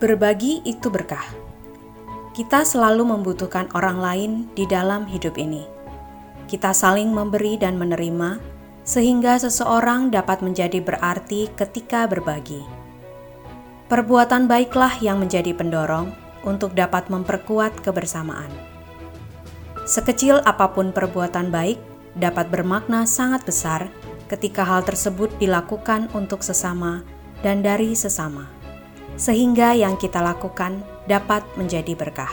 Berbagi itu berkah. Kita selalu membutuhkan orang lain di dalam hidup ini. Kita saling memberi dan menerima, sehingga seseorang dapat menjadi berarti ketika berbagi. Perbuatan baiklah yang menjadi pendorong untuk dapat memperkuat kebersamaan. Sekecil apa pun perbuatan baik, dapat bermakna sangat besar ketika hal tersebut dilakukan untuk sesama dan dari sesama sehingga yang kita lakukan dapat menjadi berkah.